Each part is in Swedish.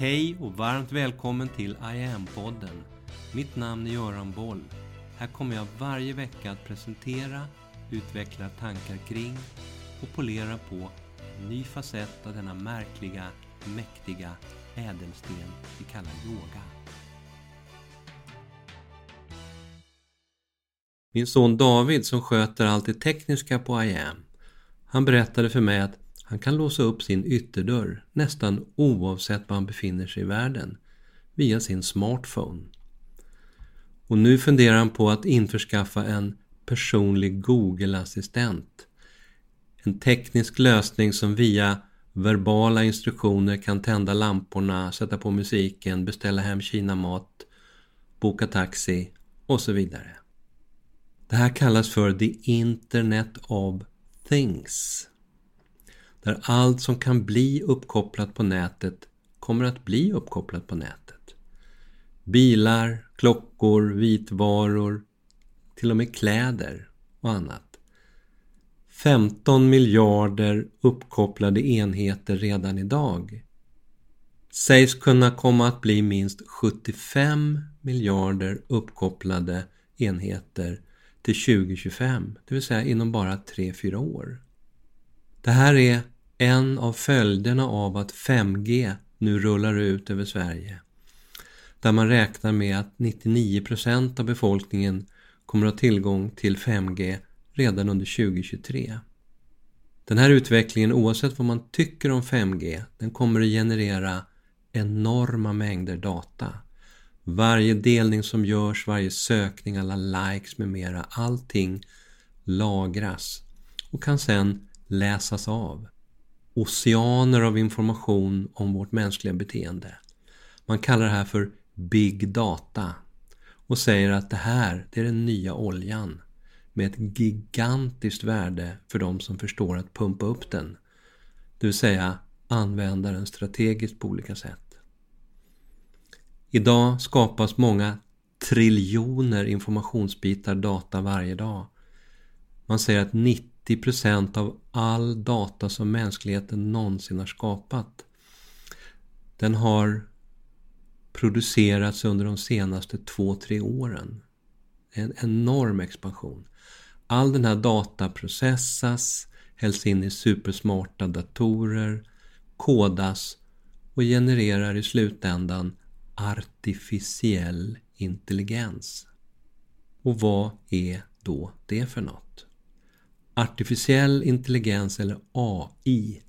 Hej och varmt välkommen till I am-podden. Mitt namn är Göran Boll. Här kommer jag varje vecka att presentera, utveckla tankar kring och polera på en ny facett av denna märkliga, mäktiga ädelsten vi kallar yoga. Min son David som sköter allt det tekniska på I am, han berättade för mig att han kan låsa upp sin ytterdörr nästan oavsett var han befinner sig i världen via sin smartphone. Och nu funderar han på att införskaffa en personlig Google-assistent. En teknisk lösning som via verbala instruktioner kan tända lamporna, sätta på musiken, beställa hem kinamat, boka taxi och så vidare. Det här kallas för the Internet of Things. Där allt som kan bli uppkopplat på nätet kommer att bli uppkopplat på nätet. Bilar, klockor, vitvaror, till och med kläder och annat. 15 miljarder uppkopplade enheter redan idag. Sägs kunna komma att bli minst 75 miljarder uppkopplade enheter till 2025, det vill säga inom bara 3-4 år. Det här är en av följderna av att 5G nu rullar ut över Sverige. Där man räknar med att 99% av befolkningen kommer att ha tillgång till 5G redan under 2023. Den här utvecklingen, oavsett vad man tycker om 5G, den kommer att generera enorma mängder data. Varje delning som görs, varje sökning, alla likes med mera, allting lagras och kan sen läsas av. Oceaner av information om vårt mänskliga beteende. Man kallar det här för Big Data och säger att det här det är den nya oljan med ett gigantiskt värde för de som förstår att pumpa upp den. Det vill säga använda den strategiskt på olika sätt. Idag skapas många triljoner informationsbitar data varje dag. Man säger att 90% 90% av all data som mänskligheten någonsin har skapat den har producerats under de senaste 2-3 åren. En enorm expansion. All den här data processas, hälls in i supersmarta datorer, kodas och genererar i slutändan artificiell intelligens. Och vad är då det för något? Artificiell intelligens eller AI,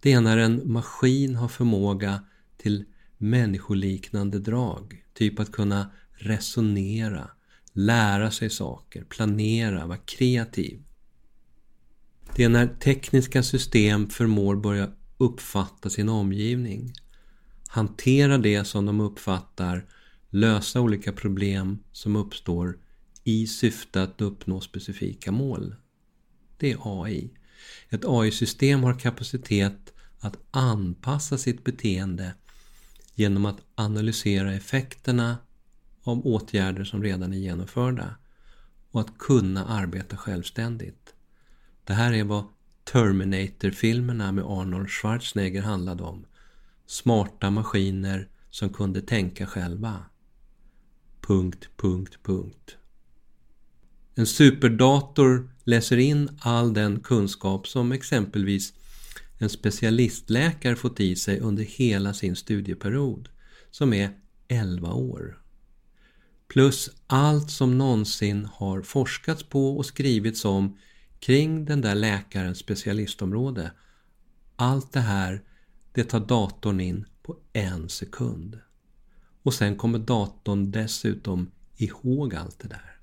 det är när en maskin har förmåga till människoliknande drag. Typ att kunna resonera, lära sig saker, planera, vara kreativ. Det är när tekniska system förmår börja uppfatta sin omgivning, hantera det som de uppfattar, lösa olika problem som uppstår i syfte att uppnå specifika mål. Det är AI. Ett AI-system har kapacitet att anpassa sitt beteende genom att analysera effekterna av åtgärder som redan är genomförda och att kunna arbeta självständigt. Det här är vad Terminator-filmerna med Arnold Schwarzenegger handlade om. Smarta maskiner som kunde tänka själva. Punkt, punkt, punkt. En superdator läser in all den kunskap som exempelvis en specialistläkare fått i sig under hela sin studieperiod, som är 11 år. Plus allt som någonsin har forskats på och skrivits om kring den där läkarens specialistområde. Allt det här, det tar datorn in på en sekund. Och sen kommer datorn dessutom ihåg allt det där.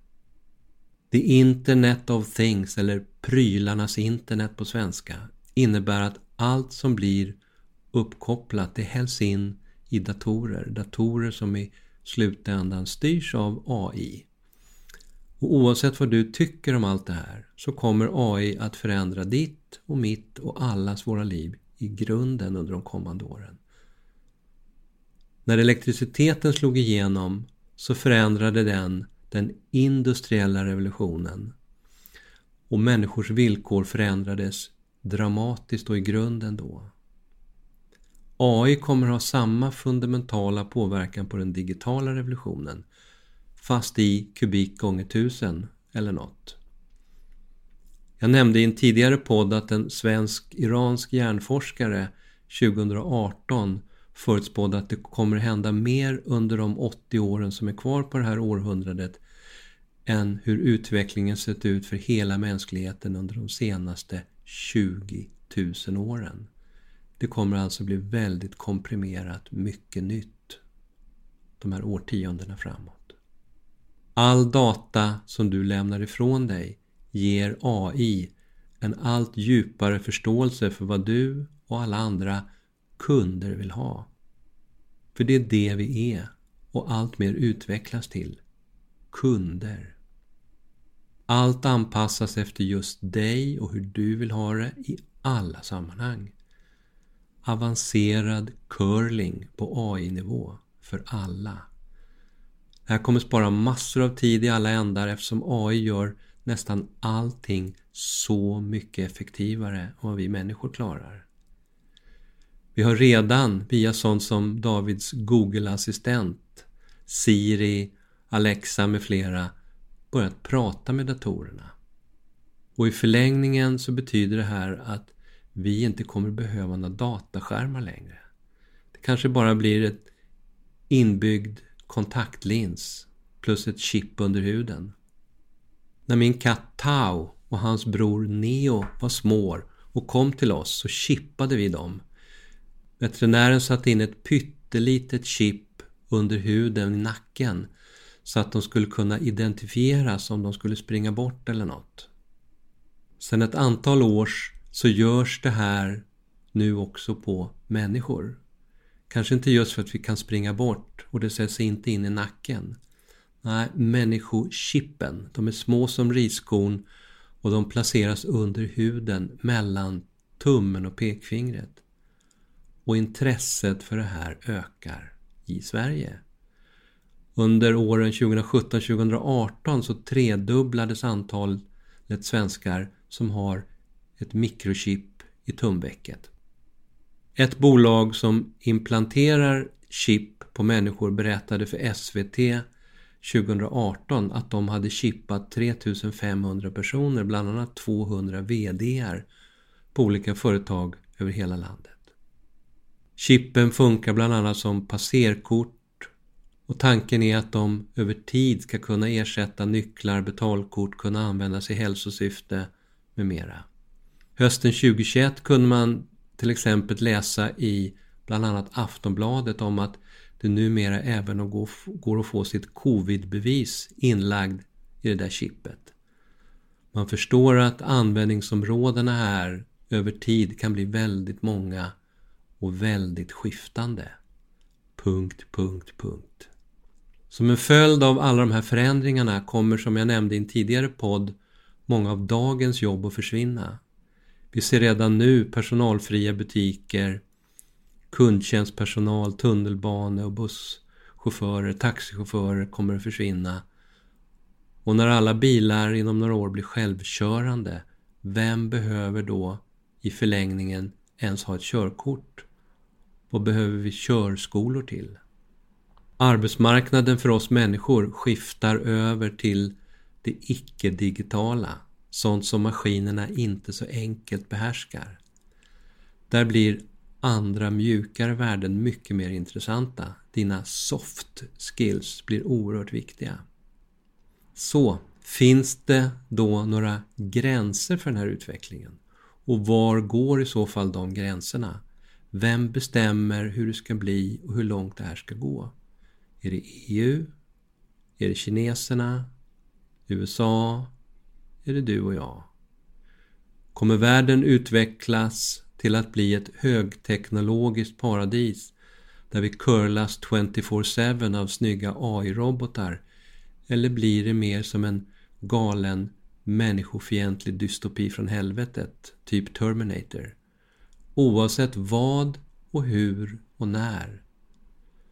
The Internet of Things, eller prylarnas internet på svenska, innebär att allt som blir uppkopplat det hälls in i datorer. Datorer som i slutändan styrs av AI. Och oavsett vad du tycker om allt det här så kommer AI att förändra ditt och mitt och allas våra liv i grunden under de kommande åren. När elektriciteten slog igenom så förändrade den den industriella revolutionen och människors villkor förändrades dramatiskt och i grunden då. AI kommer ha samma fundamentala påverkan på den digitala revolutionen fast i kubik gånger tusen eller något. Jag nämnde i en tidigare podd att en svensk-iransk hjärnforskare 2018 förutspådde att det kommer hända mer under de 80 åren som är kvar på det här århundradet än hur utvecklingen sett ut för hela mänskligheten under de senaste 20 000 åren. Det kommer alltså bli väldigt komprimerat mycket nytt de här årtiondena framåt. All data som du lämnar ifrån dig ger AI en allt djupare förståelse för vad du och alla andra kunder vill ha. För det är det vi är och allt mer utvecklas till. Kunder. Allt anpassas efter just dig och hur du vill ha det i alla sammanhang. Avancerad curling på AI-nivå för alla. Det här kommer spara massor av tid i alla ändar eftersom AI gör nästan allting så mycket effektivare än vad vi människor klarar. Vi har redan via sånt som Davids Google-assistent, Siri, Alexa med flera börjat prata med datorerna. Och i förlängningen så betyder det här att vi inte kommer behöva några dataskärmar längre. Det kanske bara blir ett inbyggd kontaktlins plus ett chip under huden. När min katt Tao och hans bror Neo var små och kom till oss så chippade vi dem. Veterinären satte in ett pyttelitet chip under huden i nacken så att de skulle kunna identifieras om de skulle springa bort eller något. Sedan ett antal års så görs det här nu också på människor. Kanske inte just för att vi kan springa bort och det sätts inte in i nacken. Nej, människochippen, de är små som riskorn och de placeras under huden mellan tummen och pekfingret. Och intresset för det här ökar i Sverige. Under åren 2017-2018 så tredubblades antalet svenskar som har ett mikrochip i tumvecket. Ett bolag som implanterar chip på människor berättade för SVT 2018 att de hade chippat 3500 personer, bland annat 200 VDR på olika företag över hela landet. Chippen funkar bland annat som passerkort och tanken är att de över tid ska kunna ersätta nycklar, betalkort, kunna användas i hälsosyfte med mera. Hösten 2021 kunde man till exempel läsa i bland annat Aftonbladet om att det numera även går att få sitt covidbevis inlagd i det där chippet. Man förstår att användningsområdena här över tid kan bli väldigt många och väldigt skiftande. Punkt, punkt, punkt. Som en följd av alla de här förändringarna kommer som jag nämnde i en tidigare podd många av dagens jobb att försvinna. Vi ser redan nu personalfria butiker, kundtjänstpersonal, tunnelbane och busschaufförer, taxichaufförer kommer att försvinna. Och när alla bilar inom några år blir självkörande, vem behöver då i förlängningen ens ha ett körkort? Vad behöver vi körskolor till? Arbetsmarknaden för oss människor skiftar över till det icke-digitala, sånt som maskinerna inte så enkelt behärskar. Där blir andra mjukare värden mycket mer intressanta. Dina soft skills blir oerhört viktiga. Så, finns det då några gränser för den här utvecklingen? Och var går i så fall de gränserna? Vem bestämmer hur det ska bli och hur långt det här ska gå? Är det EU? Är det kineserna? USA? Är det du och jag? Kommer världen utvecklas till att bli ett högteknologiskt paradis där vi curlas 24-7 av snygga AI-robotar? Eller blir det mer som en galen människofientlig dystopi från helvetet, typ Terminator? Oavsett vad och hur och när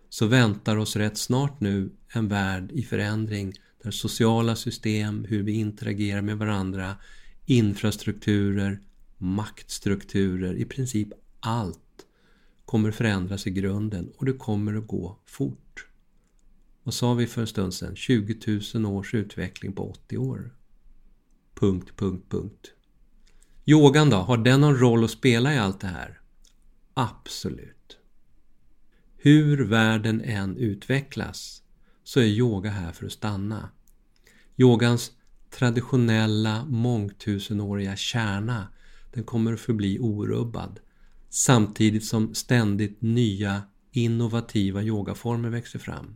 så väntar oss rätt snart nu en värld i förändring där sociala system, hur vi interagerar med varandra, infrastrukturer, maktstrukturer, i princip allt kommer förändras i grunden och det kommer att gå fort. Vad sa vi för en stund sedan? 20 000 års utveckling på 80 år. Punkt, punkt, punkt. Yogan då, har den någon roll att spela i allt det här? Absolut. Hur världen än utvecklas så är yoga här för att stanna. Yogans traditionella mångtusenåriga kärna den kommer att förbli orubbad samtidigt som ständigt nya innovativa yogaformer växer fram.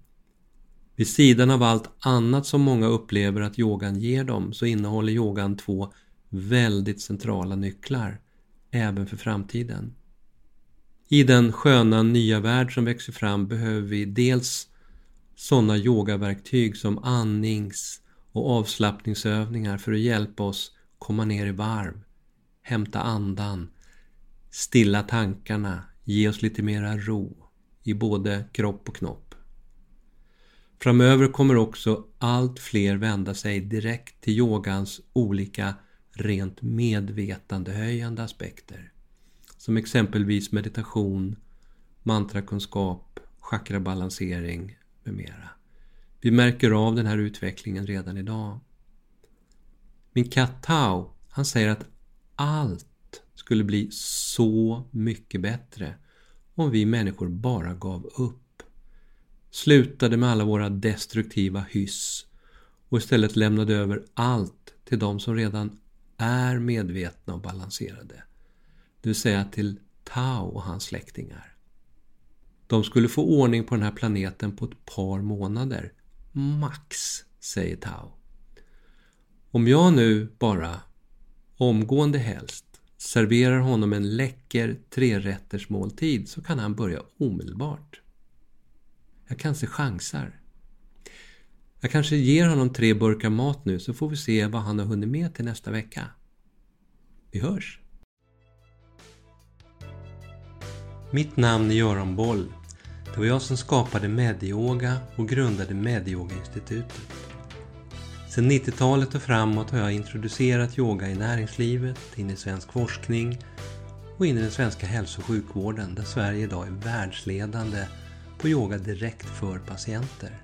Vid sidan av allt annat som många upplever att yogan ger dem så innehåller yogan två väldigt centrala nycklar även för framtiden. I den sköna nya värld som växer fram behöver vi dels sådana yogaverktyg som andnings och avslappningsövningar för att hjälpa oss komma ner i varv, hämta andan, stilla tankarna, ge oss lite mera ro i både kropp och knopp. Framöver kommer också allt fler vända sig direkt till yogans olika rent medvetandehöjande aspekter. Som exempelvis meditation, mantrakunskap, chakrabalansering med mera. Vi märker av den här utvecklingen redan idag. Min katt Tao, han säger att allt skulle bli så mycket bättre om vi människor bara gav upp. Slutade med alla våra destruktiva hyss och istället lämnade över allt till de som redan är medvetna och balanserade. Det vill säga till Tao och hans släktingar. De skulle få ordning på den här planeten på ett par månader. Max, säger Tao. Om jag nu bara, omgående helst, serverar honom en läcker trerättersmåltid så kan han börja omedelbart. Jag kanske chansar. Jag kanske ger honom tre burkar mat nu så får vi se vad han har hunnit med till nästa vecka. Vi hörs! Mitt namn är Göran Boll. Det var jag som skapade Medyoga och grundade Medyoga-institutet. Sedan 90-talet och framåt har jag introducerat yoga i näringslivet, in i svensk forskning och in i den svenska hälso och sjukvården där Sverige idag är världsledande på yoga direkt för patienter.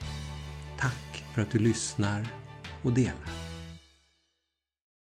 Tack för att du lyssnar och delar.